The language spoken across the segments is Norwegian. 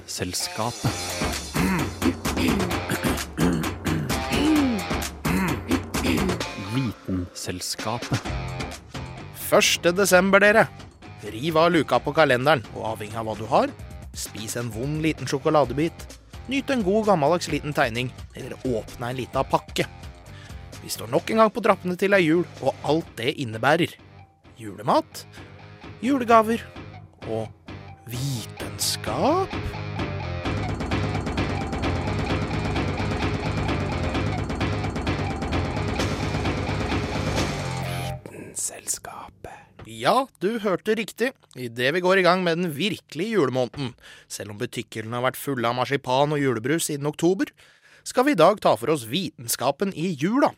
Vitenselskapet. Vitenselskapet. 1. desember, dere. Riv av luka på kalenderen, og avhengig av hva du har, spis en vond liten sjokoladebit. Nyt en god gammeldags liten tegning, eller åpne en lita pakke. Vi står nok en gang på trappene til ei jul, og alt det innebærer. Julemat, julegaver og vitenskap. Ja, du hørte riktig. Idet vi går i gang med den virkelige julemåneden, selv om butikkhyllene har vært fulle av marsipan og julebrus siden oktober, skal vi i dag ta for oss vitenskapen i jula.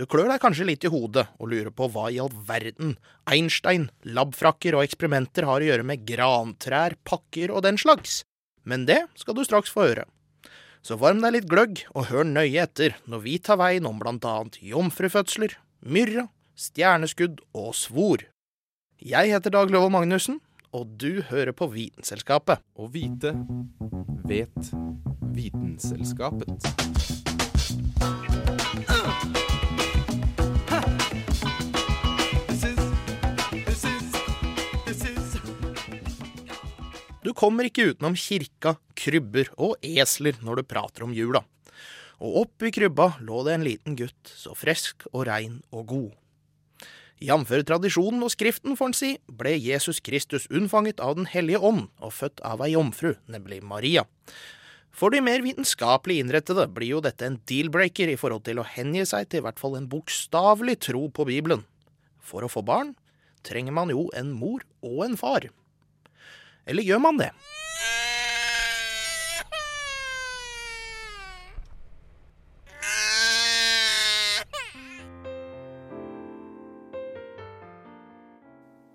Du klør deg kanskje litt i hodet og lurer på hva i all verden Einstein, labfrakker og eksperimenter har å gjøre med grantrær, pakker og den slags. Men det skal du straks få høre. Så varm deg litt gløgg, og hør nøye etter når vi tar veien om blant annet jomfrufødsler, myrra, stjerneskudd og svor. Jeg heter Dag Løvold Magnussen, og du hører på Vitenselskapet. Å vite vet Vitenselskapet. Du kommer ikke utenom kirka, krybber og esler når du prater om jula. Og oppi krybba lå det en liten gutt, så frisk og rein og god. Jf. tradisjonen og Skriften, får en si, ble Jesus Kristus unnfanget av Den hellige ånd og født av ei jomfru, nemlig Maria. For de mer vitenskapelig innrettede blir jo dette en deal-breaker i forhold til å hengi seg til i hvert fall en bokstavelig tro på Bibelen. For å få barn trenger man jo en mor og en far. Eller gjør man det?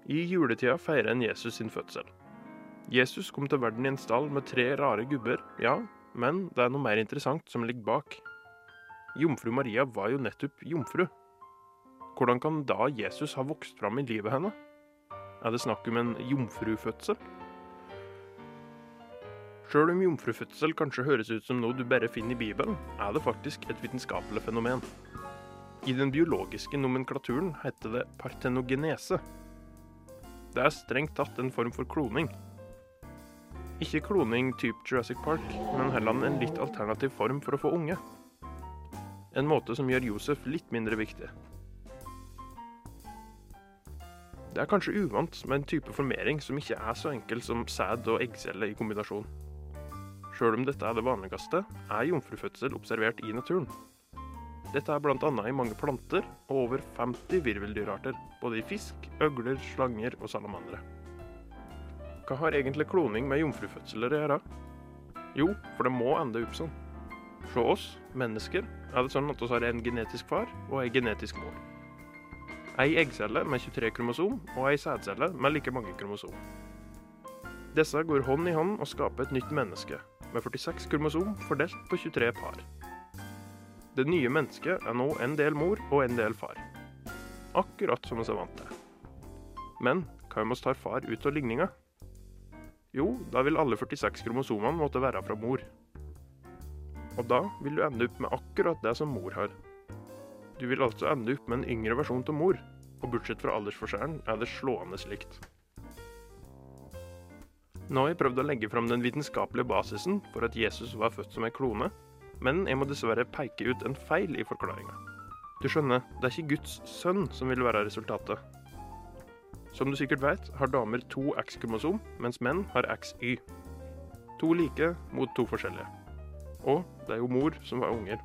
I juletida feirer en Jesus sin fødsel. Jesus kom til verden i en stall med tre rare gubber, ja, men det er noe mer interessant som ligger bak. Jomfru Maria var jo nettopp jomfru. Hvordan kan da Jesus ha vokst fram i livet henne? Er det snakk om en jomfrufødsel? Sjøl om jomfrufødsel kanskje høres ut som noe du bare finner i Bibelen, er det faktisk et vitenskapelig fenomen. I den biologiske nomenklaturen heter det partenogenese. Det er strengt tatt en form for kloning. Ikke kloning type Jurassic Park, men heller en litt alternativ form for å få unge. En måte som gjør Josef litt mindre viktig. Det er kanskje uvant med en type formering som ikke er så enkel som sæd og eggcelle i kombinasjon. Sjøl om dette er det vanligste, er jomfrufødsel observert i naturen. Dette er bl.a. i mange planter og over 50 virveldyrarter, både i fisk, øgler, slanger og salamandere. Hva har egentlig kloning med jomfrufødsler å gjøre? Jo, for det må ende opp sånn. For oss, mennesker, er det sånn at vi har en genetisk far og en genetisk mor. Ei eggcelle med 23 kromosom og ei sædcelle med like mange kromosom. Disse går hånd i hånd og skaper et nytt menneske, med 46 kromosom fordelt på 23 par. Det nye mennesket er nå en del mor og en del far. Akkurat som vi er vant til. Men hva om vi tar far ut av ligninga? Jo, da vil alle 46 kromosomene måtte være fra mor. Og da vil du ende opp med akkurat det som mor har. Du vil altså ende opp med en yngre versjon av mor, og bortsett fra aldersforskjellen er det slående slikt. Nå har jeg prøvd å legge fram den vitenskapelige basisen for at Jesus var født som en klone, men jeg må dessverre peke ut en feil i forklaringa. Du skjønner, det er ikke Guds sønn som vil være resultatet. Som du sikkert vet, har damer to X-kromosom, mens menn har XY. To like mot to forskjellige. Og det er jo mor som var unger.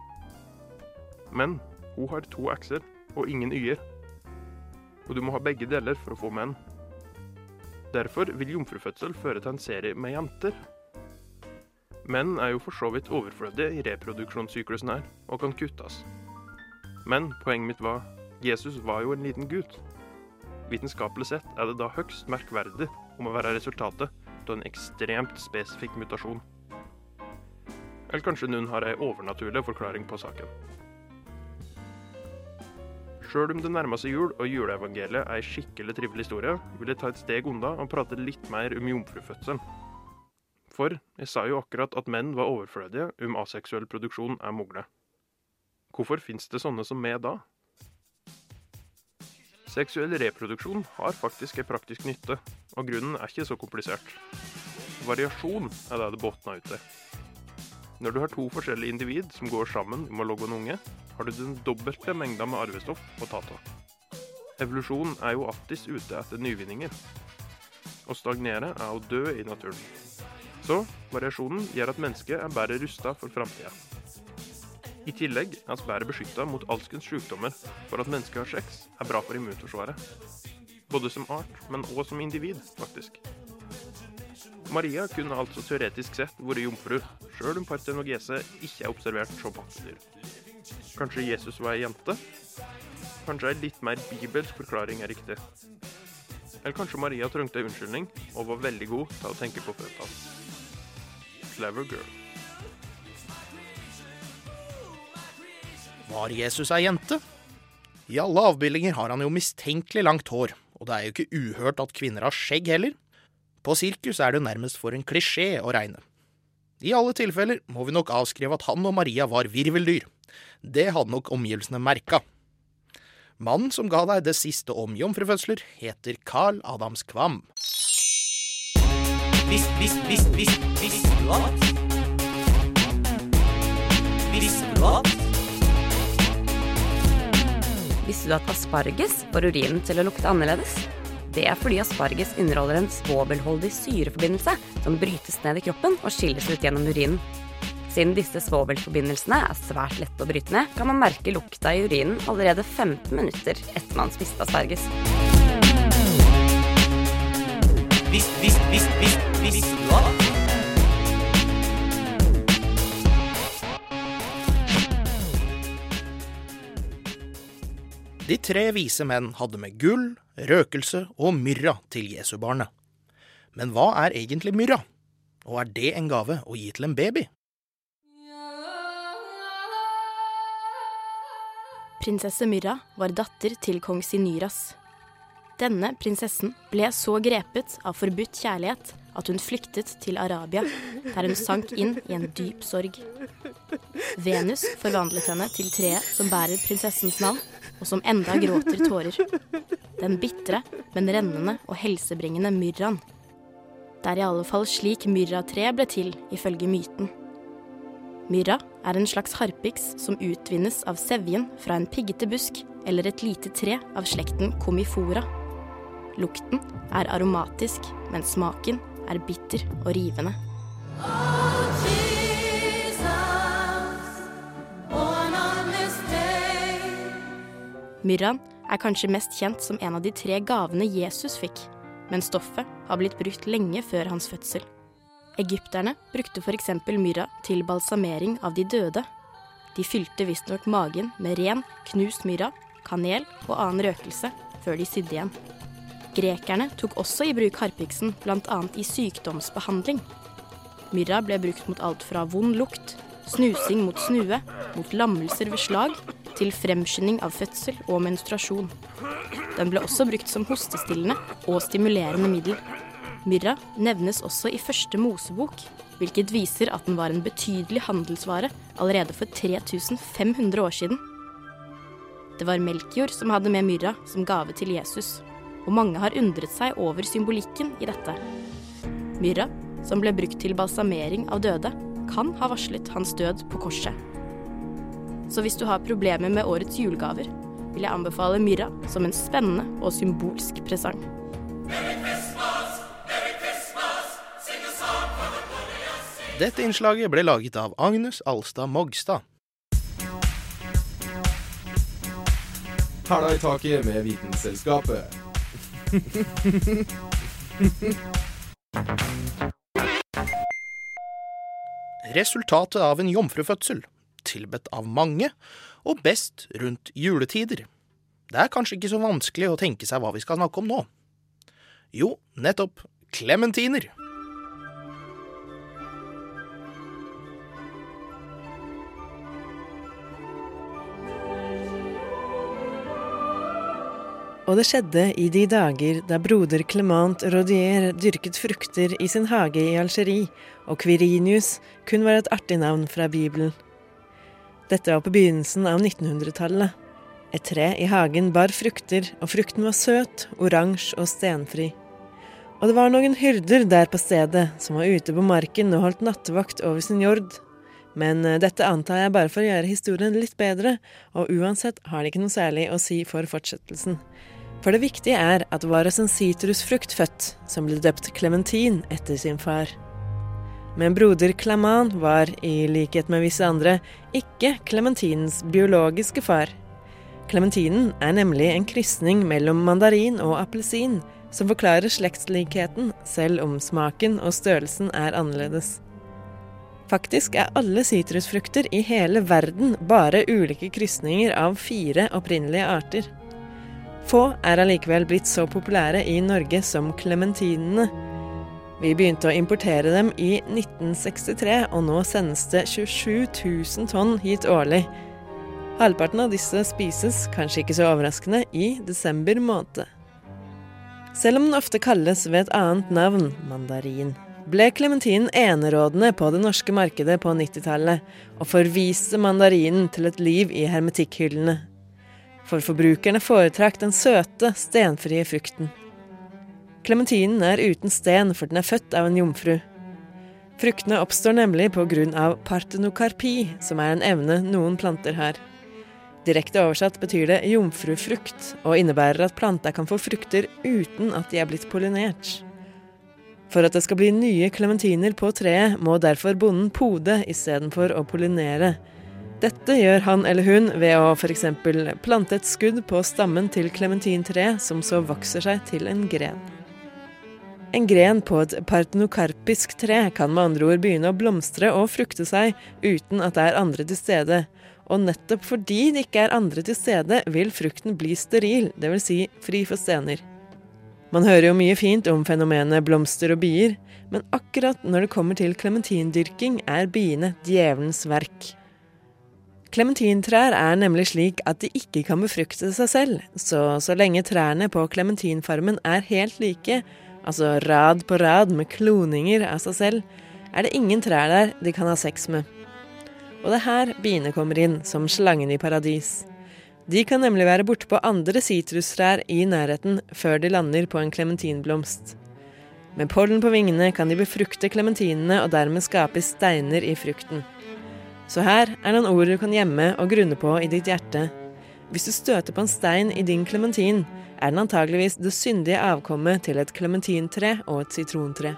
Men hun har to X-er og ingen Y-er. Og du må ha begge deler for å få menn. Derfor vil jomfrufødsel føre til en serie med jenter. Menn er jo for så vidt overflødige i reproduksjonssyklusen her, og kan kuttes. Men poenget mitt var Jesus var jo en liten gutt. Vitenskapelig sett er det da høgst merkverdig om å være resultatet av en ekstremt spesifikk mutasjon. Eller kanskje noen har ei overnaturlig forklaring på saken. Sjøl om det nærmer seg jul og juleevangeliet er ei skikkelig trivelig historie, vil jeg ta et steg unna og prate litt mer om jomfrufødselen. For jeg sa jo akkurat at menn var overflødige om aseksuell produksjon er mulig. Hvorfor fins det sånne som meg da? Seksuell reproduksjon har faktisk en praktisk nytte, og grunnen er ikke så komplisert. Variasjon er det det båtner ut i. Når du har to forskjellige individ som går sammen om å logge en unge, har du den dobbelte mengda med arvestoff å ta av. Evolusjon er jo alltids ute etter nyvinninger. Å stagnere er å dø i naturen. Så variasjonen gjør at mennesket er bedre rusta for framtida. I tillegg er vi bedre beskytta mot alskens sykdommer, for at mennesket har sex er bra for immunforsvaret. Både som art, men òg som individ, faktisk. Maria kunne altså teoretisk sett vært jomfru, sjøl om partenogese ikke er observert som pattedyr. Kanskje Jesus var ei jente? Kanskje ei litt mer bibelsk forklaring er riktig. Eller kanskje Maria trengte ei unnskyldning, og var veldig god til å tenke på føttene. Clever girl. Var Jesus ei jente? I alle avbildinger har han jo mistenkelig langt hår, og det er jo ikke uhørt at kvinner har skjegg heller. På sirkus er det jo nærmest for en klisjé å regne. I alle tilfeller må vi nok avskrive at han og Maria var virveldyr. Det hadde nok omgivelsene merka. Mannen som ga deg det siste om jomfrufødsler, heter Carl Adams Kvam. Visst, visst, visst, visst, visst du at? Visste du at? Visste du at asparges får urinen til å lukte annerledes? Det er fordi asparges inneholder en svovelholdig syreforbindelse som brytes ned i kroppen og skilles ut gjennom urinen. Siden disse svovelforbindelsene er svært lette å bryte ned, kan man merke lukta i urinen allerede 15 minutter etter man spiste asparges. Visst, visst, visst, visst, De tre vise menn hadde med gull, røkelse og myrra til Jesubarnet. Men hva er egentlig myrra? Og er det en gave å gi til en baby? Prinsesse Myrra var datter til kong Sinyras. Denne prinsessen ble så grepet av forbudt kjærlighet at hun flyktet til Arabia, der hun sank inn i en dyp sorg. Venus forvandlet henne til treet som bærer prinsessens navn, og som enda gråter tårer. Den bitre, men rennende og helsebringende myrraen. Det er i alle fall slik myrratreet ble til, ifølge myten. Myrra er en slags harpiks som utvinnes av sevjen fra en piggete busk eller et lite tre av slekten comifora. Lukten er aromatisk, men smaken er bitter og rivende. Myrraen er kanskje mest kjent som en av de tre gavene Jesus fikk, men stoffet har blitt brukt lenge før hans fødsel. Egypterne brukte f.eks. myrra til balsamering av de døde. De fylte visstnok magen med ren, knust myrra, kanel og annen røkelse før de sydde igjen. Grekerne tok også i bruk harpiksen bl.a. i sykdomsbehandling. Myrra ble brukt mot alt fra vond lukt, snusing mot snue, mot lammelser ved slag, til fremskynding av fødsel og menstruasjon. Den ble også brukt som hostestillende og stimulerende middel. Myrra nevnes også i første Mosebok, hvilket viser at den var en betydelig handelsvare allerede for 3500 år siden. Det var Melkjord som hadde med myrra som gave til Jesus, og mange har undret seg over symbolikken i dette. Myrra, som ble brukt til balsamering av døde, kan ha varslet hans død på korset. Så hvis du har problemer med årets julegaver, vil jeg anbefale myrra som en spennende og symbolsk presang. Dette innslaget ble laget av Agnes Alstad Mogstad. Hæla i taket med Vitenselskapet. Resultatet av en jomfrufødsel, tilbedt av mange, og best rundt juletider. Det er kanskje ikke så vanskelig å tenke seg hva vi skal snakke om nå. Jo, nettopp klementiner. Og det skjedde i de dager da broder Clement Rodier dyrket frukter i sin hage i Algerie, og Quirinius kun var et artig navn fra Bibelen. Dette var på begynnelsen av 1900-tallet. Et tre i hagen bar frukter, og frukten var søt, oransje og stenfri. Og det var noen hyrder der på stedet som var ute på marken og holdt nattevakt over sin jord. Men eh, dette antar jeg bare for å gjøre historien litt bedre, og uansett har det ikke noe særlig å si for fortsettelsen. For det viktige er at det var en sitrusfrukt født, som ble døpt klementin etter sin far. Men broder Klaman var, i likhet med visse andre, ikke klementinens biologiske far. Klementinen er nemlig en krysning mellom mandarin og appelsin, som forklarer slektslikheten, selv om smaken og størrelsen er annerledes. Faktisk er alle sitrusfrukter i hele verden bare ulike krysninger av fire opprinnelige arter. Få er allikevel blitt så populære i Norge som klementinene. Vi begynte å importere dem i 1963, og nå sendes det 27 000 tonn hit årlig. Halvparten av disse spises, kanskje ikke så overraskende, i desember måned. Selv om den ofte kalles ved et annet navn, mandarin, ble klementinen enerådende på det norske markedet på 90-tallet, og forviste mandarinen til et liv i hermetikkhyllene. For forbrukerne foretrakk den søte, stenfrie frukten. Klementinen er uten sten, for den er født av en jomfru. Fruktene oppstår nemlig av partenokarpi, som er en evne noen planter har. Direkte oversatt betyr det jomfrufrukt, og innebærer at planta kan få frukter uten at de er blitt pollinert. For at det skal bli nye klementiner på treet, må derfor bonden pode istedenfor å pollinere. Dette gjør han eller hun ved å f.eks. plante et skudd på stammen til klementintreet, som så vokser seg til en gren. En gren på et partenokarpisk tre kan med andre ord begynne å blomstre og frukte seg uten at det er andre til stede. Og nettopp fordi det ikke er andre til stede, vil frukten bli steril, dvs. Si fri for stener. Man hører jo mye fint om fenomenet blomster og bier, men akkurat når det kommer til klementindyrking, er biene djevelens verk. Klementintrær er nemlig slik at de ikke kan befrukte seg selv, så så lenge trærne på klementinfarmen er helt like, altså rad på rad med kloninger av seg selv, er det ingen trær der de kan ha sex med. Og det er her biene kommer inn, som slangen i paradis. De kan nemlig være borte på andre sitrustrær i nærheten før de lander på en klementinblomst. Med pollen på vingene kan de befrukte klementinene og dermed skape steiner i frukten. Så her er noen ord du kan gjemme og grunne på i ditt hjerte. Hvis du støter på en stein i din klementin, er den antageligvis det syndige avkommet til et klementintre og et sitrontre.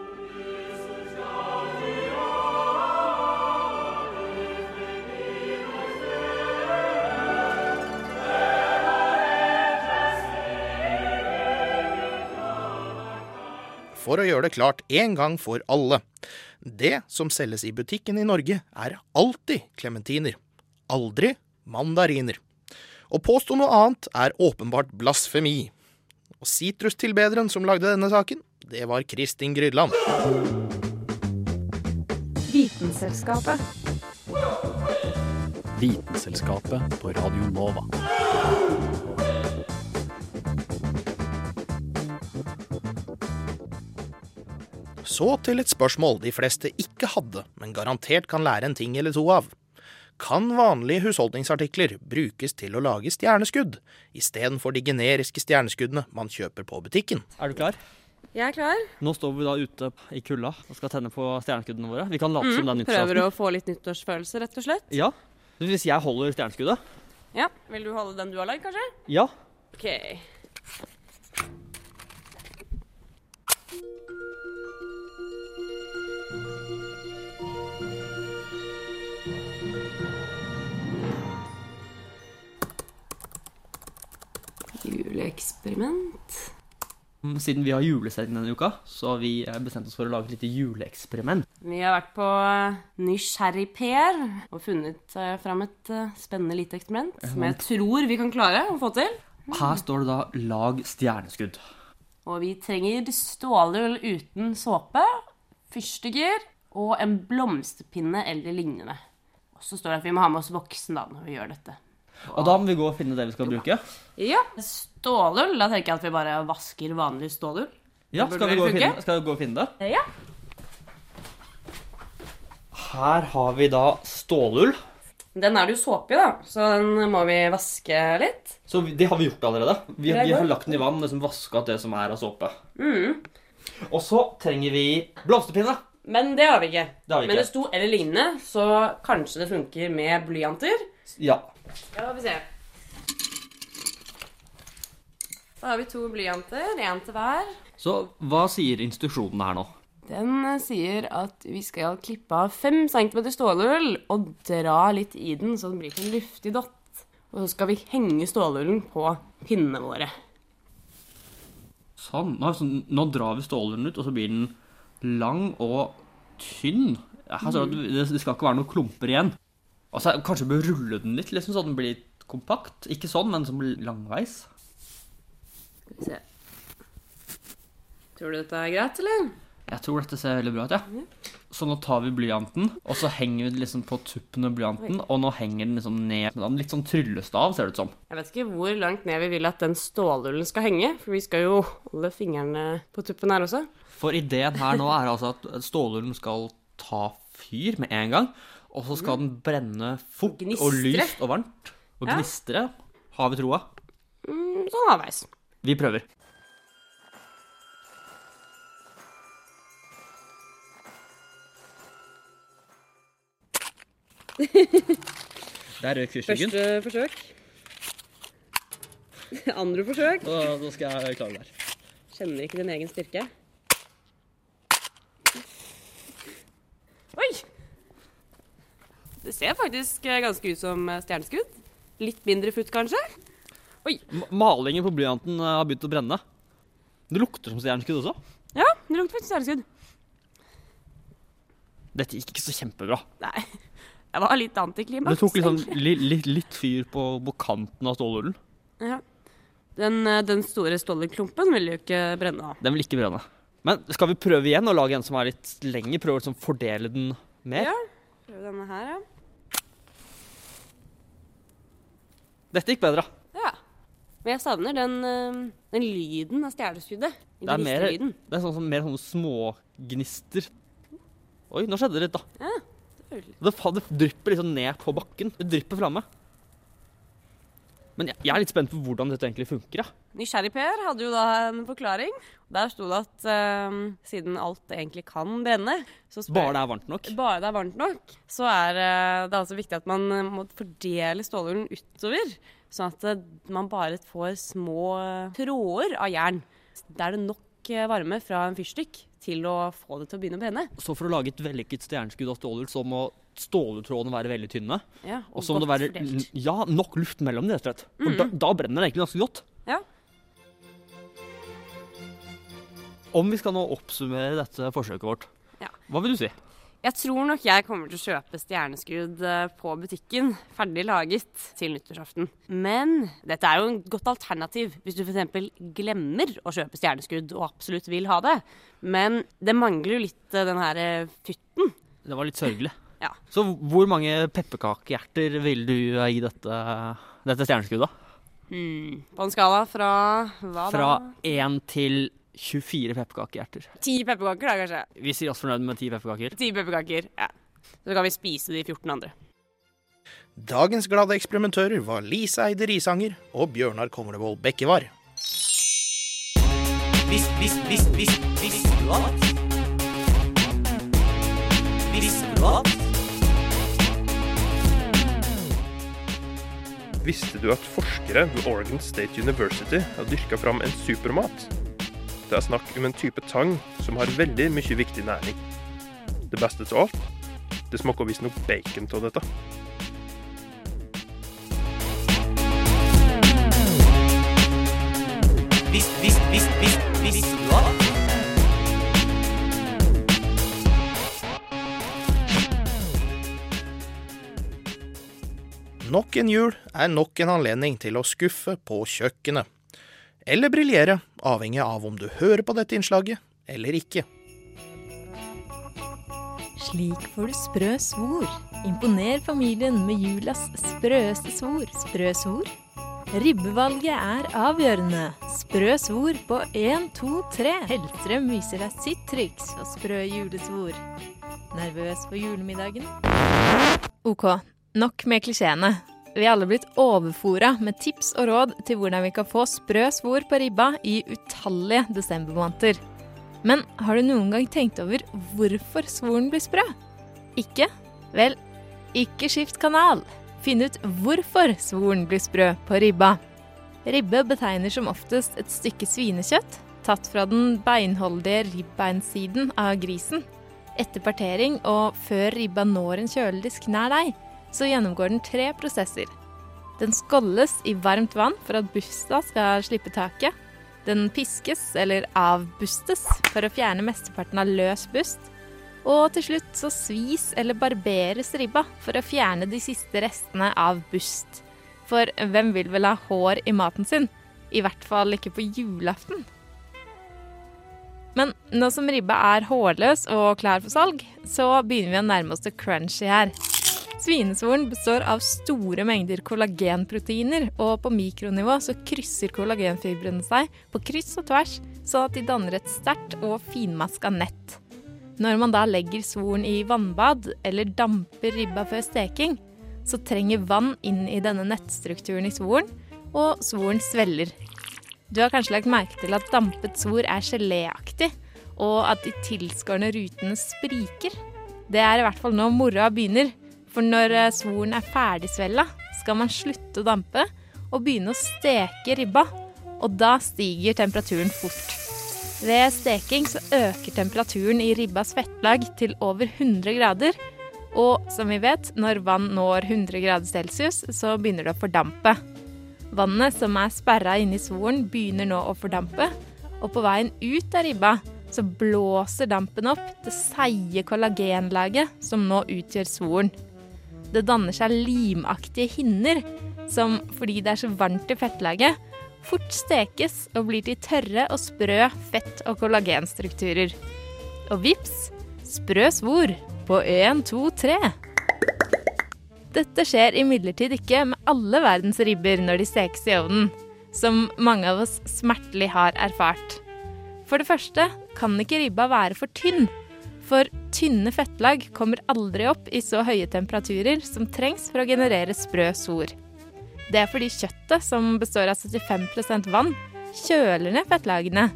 For å gjøre det klart en gang for alle. Det som selges i butikken i Norge, er alltid klementiner. Aldri mandariner. Å påstå noe annet er åpenbart blasfemi. Og sitrustilbederen som lagde denne saken, det var Kristin Grydland. Vitenselskapet. Vitenselskapet på Radio Nova. Så til et spørsmål de fleste ikke hadde, men garantert kan lære en ting eller to av. Kan vanlige husholdningsartikler brukes til å lage stjerneskudd, istedenfor de generiske stjerneskuddene man kjøper på butikken? Er du klar? Jeg er klar. Nå står vi da ute i kulda og skal tenne på stjerneskuddene våre. Vi kan late som det er nyttårsaften. Mm, Prøver å få litt nyttårsfølelse, rett og slett. Ja. Hvis jeg holder stjerneskuddet? Ja. Vil du holde den du har lagd, kanskje? Ja. OK. Juleeksperiment. Mm, Siden vi har julesending denne uka, så har vi eh, bestemt oss for å lage et lite juleeksperiment. Vi har vært på eh, Nysgjerrig-Per og funnet eh, fram et spennende lite eksperiment som jeg tror vi kan klare å få til. Her står det da 'lag stjerneskudd'. Og vi trenger stålull uten såpe, fyrstikker og en blomsterpinne eller lignende. Og så står det at vi må ha med oss voksen da når vi gjør dette. Og da må vi gå og finne det vi skal bruke. Ja. Stålull? Da tenker jeg at vi bare vasker vanlig stålull. Ja, skal vi, finne, skal vi gå og finne det? Ja. Her har vi da stålull. Den er det jo såpe i, da, så den må vi vaske litt. Så det har vi gjort allerede. Vi, vi har lagt den i vann, liksom vaska det som er av såpe. Mm. Og så trenger vi blomsterpinne. Men det har vi ikke. Det har vi Men ikke. det sto 'eller lignende', så kanskje det funker med blyanter. Ja. Ja, vi se. Da har vi to blyanter, én til hver. Så hva sier institusjonen her nå? Den eh, sier at vi skal klippe av 5 cm stålull og dra litt i den, så den blir til en luftig dott. Og så skal vi henge stålullen på pinnene våre. Sånn. Nå, sånn, nå drar vi stålullen ut, og så blir den lang og tynn. Her står det at det, skal ikke være noen klumper igjen. Og så kanskje bør rulle den litt, liksom, så den blir kompakt. Ikke sånn, men som langveis. Skal vi se. Tror du dette er greit, eller? Jeg tror dette ser veldig bra ut, ja. Så nå tar vi blyanten, og så henger vi den liksom på tuppen av blyanten, og nå henger den liksom ned. Litt sånn tryllestav, ser det ut som. Jeg vet ikke hvor langt ned vi vil at den stålullen skal henge, for vi skal jo holde fingrene på tuppen her også. For ideen her nå er altså at stålullen skal ta fyr med en gang, og så skal den brenne fort og lyst og varmt. Og Ja. gnistre, har vi troa. Mm, sånn halvveis. Vi prøver. Der røk fyrstikken. Første forsøk. Andre forsøk. Da, da skal jeg klare det der. Kjenner ikke din egen styrke. Oi! Det ser faktisk eh, ganske ut som eh, stjerneskudd. Litt mindre futt, kanskje? M- Malingen på blyanten eh, har begynt å brenne. Det lukter som stjerneskudd også. Ja, det lukter faktisk stjerneskudd. Dette gikk ikke så kjempebra. Nei, det var litt antiklimaks. Det tok liksom egentlig. li, litt, litt fyr på, på kanten av stålullen. Ja. Den, eh, den store stålklumpen vil jo ikke brenne av. Den vil ikke brenne. Men skal vi prøve igjen å lage en som er litt lengre? Prøve å liksom fordele den mer? Ja. Prøve denne her, ja. Dette gikk bedre. Men jeg savner den, eh, den lyden av stjerneskuddet. Det er, mer, det er sånn, mer sånne smågnister. Oi, nå skjedde det litt, da. Ja, det Det, det drypper liksom ned på bakken. Det drypper framme. Men jeg, jeg er litt spent på hvordan dette egentlig funker. Ja. Nysgjerrig Per hadde jo da en forklaring. Der sto det at eh, siden alt egentlig kan brenne så spør- Bare det er varmt nok. Bare det er varmt nok, så er uh, det altså viktig at man eh, må fordele stålhulen utover. Sånn at eh, man bare får små tråder av jern. Da er det nok varme fra en fyrstikk til å få det til å begynne å brenne. Så for å lage et vellykket stjerneskudd av stålull, så må stålutrådene være veldig tynne. Ja, Og så må det være fordelt. ja, nok luft mellom dem, rett og slett. For Mhm. da, da brenner det egentlig ganske godt. Ja. Om vi skal nå oppsummere dette forsøket vårt, Ja. hva vil du si? Jeg tror nok jeg kommer til å kjøpe stjerneskudd eh, på butikken, ferdig laget, til nyttårsaften. Men dette er jo en godt alternativ hvis du f.eks. glemmer å kjøpe stjerneskudd og absolutt vil ha det. Men det mangler jo litt eh, den her eh, fytten. Det var litt sørgelig. Ja. Så hvor mange pepperkakehjerter vil du gi dette, dette stjerneskuddet? Hmm. På en skala fra hva Fra da? 1 til 24 pepperkakehjerter. Ti pepperkaker, da, kanskje. Vi sier oss fornøyd med 10 pepperkaker. Ti pepperkaker, ja. Så kan vi spise de 14 andre. Dagens glade eksperimentører var Lise Eide Risanger og Bjørnar Komlevold Bekkevar. Visst, visst, visst, visst, visst, visst, visst, visst, visst, visst, at? Visste du at forskere ved Oregon State University har dyrka fram en supermat? Det er snakk om en type tang som har veldig mye viktig næring. Det beste av alt, det smaker visstnok bacon av dette. Visst, visst, visst, visst, visst, du Nok en jul er nok en anledning til å skuffe på kjøkkenet. Eller briljere, avhengig av om du hører på dette innslaget eller ikke. Slik får du sprø svor. Imponer familien med julas sprøeste svor. Sprø svor Ribbevalget er avgjørende. Sprø svor på 1, 2, 3. Heltrem viser deg sitt triks og sprø julesvor. Nervøs for julemiddagen? Ok, nok med klisjeene. Vi er alle blitt overfora med tips og råd til hvordan vi kan få sprø svor på ribba i utallige desembermåneder. Men har du noen gang tenkt over hvorfor svoren blir sprø? Ikke? Vel, ikke skift kanal. Finn ut hvorfor svoren blir sprø på ribba. Ribbe betegner som oftest et stykke svinekjøtt tatt fra den beinholdige ribbeinsiden av grisen. Etter partering og før ribba når en kjøledisk nær deg, så gjennomgår den tre prosesser. Den skolles i varmt vann for at busta skal slippe taket. Den piskes eller avbustes for å fjerne mesteparten av løs bust. Og til slutt så svis eller barberes ribba for å fjerne de siste restene av bust. For hvem vil vel ha hår i maten sin? I hvert fall ikke på julaften. Men nå som ribba er hårløs og klar for salg, så begynner vi å nærme oss det crunchy her. Svinesvoren består av store mengder kollagenproteiner, og på mikronivå så krysser kollagenfibrene seg på kryss og tvers, sånn at de danner et sterkt og finmaska nett. Når man da legger svoren i vannbad eller damper ribba før steking, så trenger vann inn i denne nettstrukturen i svoren, og svoren svelger. Du har kanskje lagt merke til at dampet svor er geléaktig, og at de tilskårne rutene spriker. Det er i hvert fall nå moroa begynner, for når eh, svoren er ferdigsvella, skal man slutte å dampe og begynne å steke ribba, og da stiger temperaturen fort. Ved steking så øker temperaturen i ribbas fettlag til over 100 grader, og som vi vet, når vann når 100 grader celsius, så begynner det å fordampe. Vannet som er sperra inni svoren, begynner nå å fordampe, og på veien ut av ribba så blåser dampen opp det seige kollagenlaget som nå utgjør svoren. Det danner seg limaktige hinner som, fordi det er så varmt i fettlaget, fort stekes og blir til tørre og sprø fett- og kollagenstrukturer. Og vips, sprø svor på 1, 2, 3. Dette skjer imidlertid ikke med alle verdens ribber når de stekes i ovnen, som mange av oss smertelig har erfart. For det første kan ikke ribba være for tynn, for tynne fettlag kommer aldri opp i så høye temperaturer som trengs for å generere sprø sor. Det er fordi kjøttet, som består av 75 vann, kjøler ned fettlagene,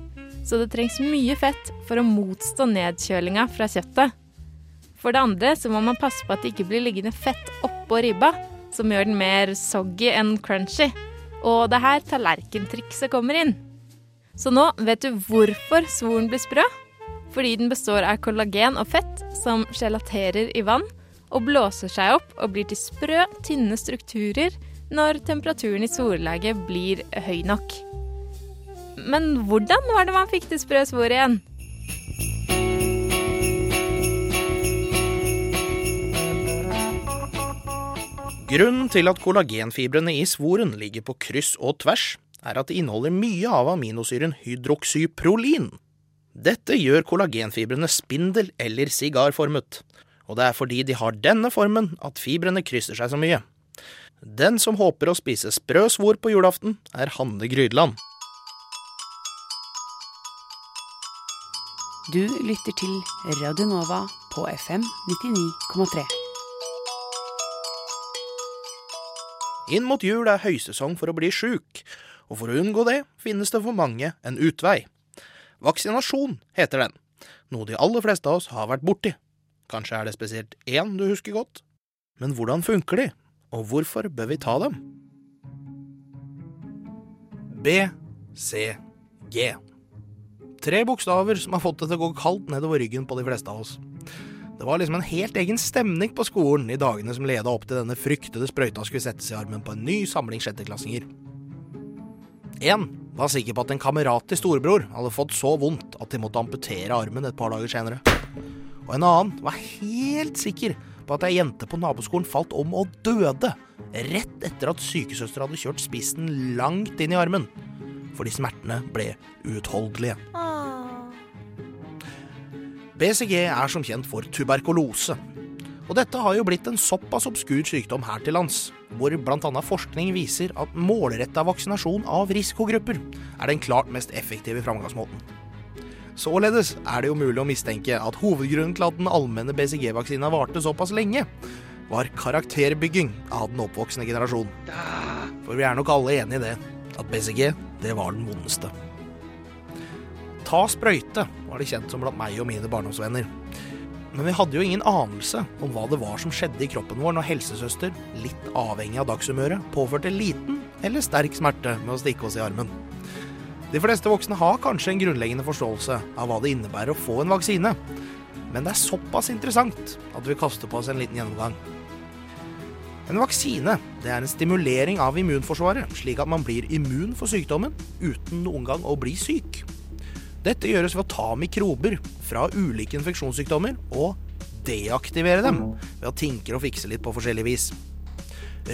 så det trengs mye fett for å motstå nedkjølinga fra kjøttet. For det andre så må man passe på at det ikke blir liggende fett oppå ribba, som gjør den mer soggy enn crunchy. Og det er her tallerkentrikset kommer inn. Så nå vet du hvorfor svoren blir sprø. Fordi den består av kollagen og fett som gelaterer i vann og blåser seg opp og blir til sprø, tynne strukturer når temperaturen i svorelegget blir høy nok. Men hvordan var det man fikk til sprø svor igjen? Grunnen til at kollagenfibrene i svoren ligger på kryss og tvers, er at det inneholder mye av aminosyren hydroksyprolin. Dette gjør kollagenfibrene spindel- eller sigarformet, og det er fordi de har denne formen at fibrene krysser seg så mye. Den som håper å spise sprø svor på julaften, er Hanne Grydland. Du lytter til Radio Nova på FM 99,3. Inn mot jul er høysesong for å bli sjuk, og for å unngå det finnes det for mange en utvei. Vaksinasjon heter den, noe de aller fleste av oss har vært borti. Kanskje er det spesielt én du husker godt? Men hvordan funker de, og hvorfor bør vi ta dem? B, C, G. Tre bokstaver som har fått det til å gå kaldt nedover ryggen på de fleste av oss. Det var liksom en helt egen stemning på skolen i dagene som leda opp til denne fryktede sprøyta skulle settes i armen på en ny samling sjetteklassinger. Én var sikker på at en kamerat til storebror hadde fått så vondt at de måtte amputere armen et par dager senere. Og en annen var helt sikker på at ei jente på naboskolen falt om og døde rett etter at sykesøster hadde kjørt spissen langt inn i armen, fordi smertene ble uutholdelige. BCG er som kjent for tuberkulose. Og dette har jo blitt en såpass obskur sykdom her til lands, hvor bl.a. forskning viser at målretta vaksinasjon av risikogrupper er den klart mest effektive framgangsmåten. Således er det jo mulig å mistenke at hovedgrunnen til at den allmenne BCG-vaksina varte såpass lenge, var karakterbygging av den oppvoksende generasjon. For vi er nok alle enig i det, at BCG, det var den vondeste. Ta sprøyte var det kjent som blant meg og mine barndomsvenner. Men vi hadde jo ingen anelse om hva det var som skjedde i kroppen vår når helsesøster, litt avhengig av dagshumøret, påførte liten eller sterk smerte med å stikke oss i armen. De fleste voksne har kanskje en grunnleggende forståelse av hva det innebærer å få en vaksine, men det er såpass interessant at vi kaster på oss en liten gjennomgang. En vaksine det er en stimulering av immunforsvaret, slik at man blir immun for sykdommen uten noen gang å bli syk. Dette gjøres ved å ta mikrober fra ulike infeksjonssykdommer og deaktivere dem ved å tinkre og fikse litt på forskjellig vis.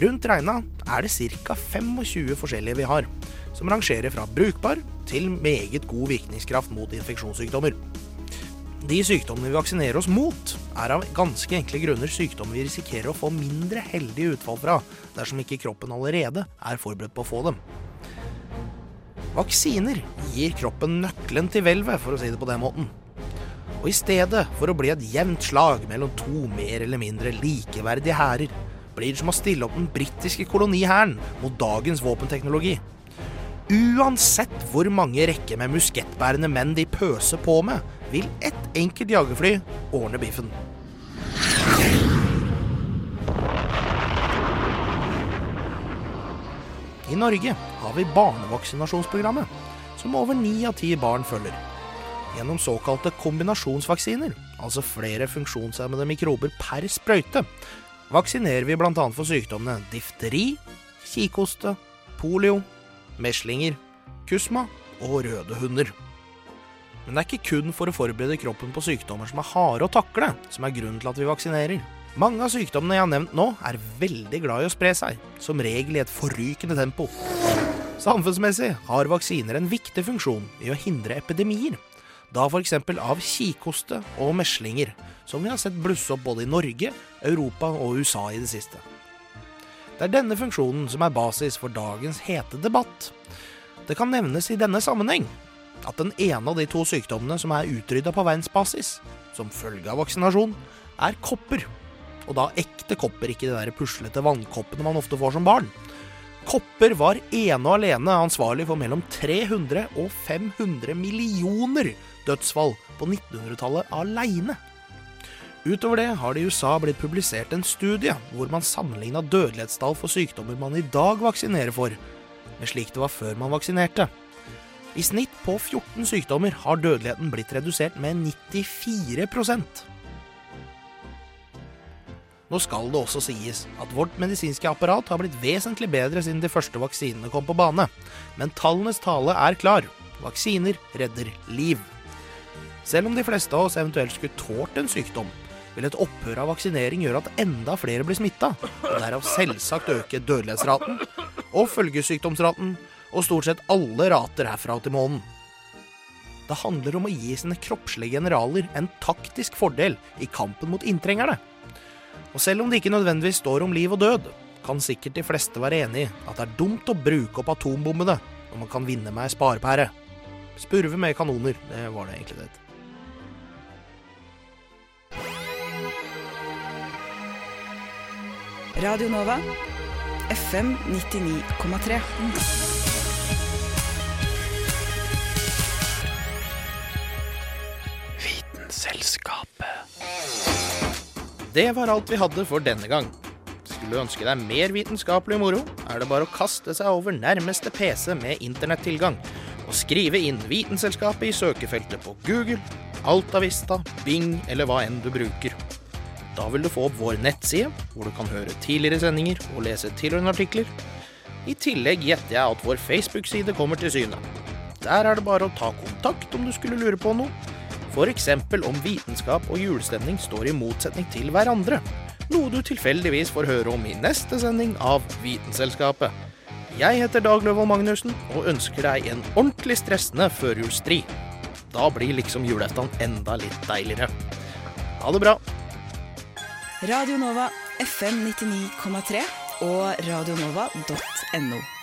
Rundt regna er det ca. 25 forskjellige vi har, som rangerer fra brukbar til meget god virkningskraft mot infeksjonssykdommer. De sykdommene vi vaksinerer oss mot, er av ganske enkle grunner sykdommer vi risikerer å få mindre heldige utfall fra dersom ikke kroppen allerede er forberedt på å få dem. Vaksiner gir kroppen nøkkelen til hvelvet, for å si det på den måten. Og i stedet for å bli et jevnt slag mellom to mer eller mindre likeverdige hærer, blir det som å stille opp den britiske kolonihæren mot dagens våpenteknologi. Uansett hvor mange rekker med muskettbærende menn de pøser på med, vil ett enkelt jagerfly ordne biffen. I Norge har vi barnevaksinasjonsprogrammet, som over ni av ti barn følger. Gjennom såkalte kombinasjonsvaksiner, altså flere funksjonshemmede mikrober per sprøyte, vaksinerer vi bl.a. for sykdommene difteri, kikhoste, polio, meslinger, kusma og røde hunder. Men det er ikke kun for å forberede kroppen på sykdommer som er harde å takle, som er grunnen til at vi vaksinerer. Mange av sykdommene jeg har nevnt nå, er veldig glad i å spre seg, som regel i et forrykende tempo. Samfunnsmessig har vaksiner en viktig funksjon i å hindre epidemier, da f.eks. av kikhoste og meslinger, som vi har sett blusse opp både i Norge, Europa og USA i det siste. Det er denne funksjonen som er basis for dagens hete debatt. Det kan nevnes i denne sammenheng at den ene av de to sykdommene som er utrydda på verdensbasis, som følge av vaksinasjon, er kopper. Og da ekte kopper, ikke de der puslete vannkoppene man ofte får som barn. Kopper var ene og alene ansvarlig for mellom 300 og 500 millioner dødsfall på 1900-tallet aleine. Utover det har det i USA blitt publisert en studie hvor man sammenligna dødelighetstall for sykdommer man i dag vaksinerer for, med slik det var før man vaksinerte. I snitt på 14 sykdommer har dødeligheten blitt redusert med 94 Nå skal det også sies at vårt medisinske apparat har blitt vesentlig bedre siden de første vaksinene kom på bane, men tallenes tale er klar. Vaksiner redder liv. Selv om de fleste av oss eventuelt skulle tålt en sykdom, vil et opphør av vaksinering gjøre at enda flere blir smitta, og derav selvsagt øke dødelighetsraten og følgesykdomsraten og stort sett alle rater herfra til månen. Det handler om å gi sine kroppslige generaler en taktisk fordel i kampen mot inntrengerne. Og selv om det ikke nødvendigvis står om liv og død, kan sikkert de fleste være enig i at det er dumt å bruke opp atombombene når man kan vinne med ei sparepære. Spurve med kanoner, det var det egentlig det. Radio Nova, FM 99,3. Vitenselskapet. Det var alt vi hadde for denne gang. Skulle du ønske deg mer vitenskapelig moro, er det bare å kaste seg over nærmeste PC med internettilgang og skrive inn Vitenselskapet i søkefeltet på Google, Altavista, Bing eller hva enn du bruker. Da vil du få opp vår nettside, hvor du kan høre tidligere sendinger og lese tilhørende artikler. I tillegg gjetter jeg at vår Facebook-side kommer til syne. Der er det bare å ta kontakt om du skulle lure på noe. F.eks. om vitenskap og julestemning står i motsetning til hverandre. Noe du tilfeldigvis får høre om i neste sending av Vitenselskapet. Jeg heter Dag Løvold Magnussen og ønsker deg en ordentlig stressende førjulsstri. Da blir liksom julaften enda litt deiligere. Ha det bra. Radio Nova FM 99,3 og radionova.no.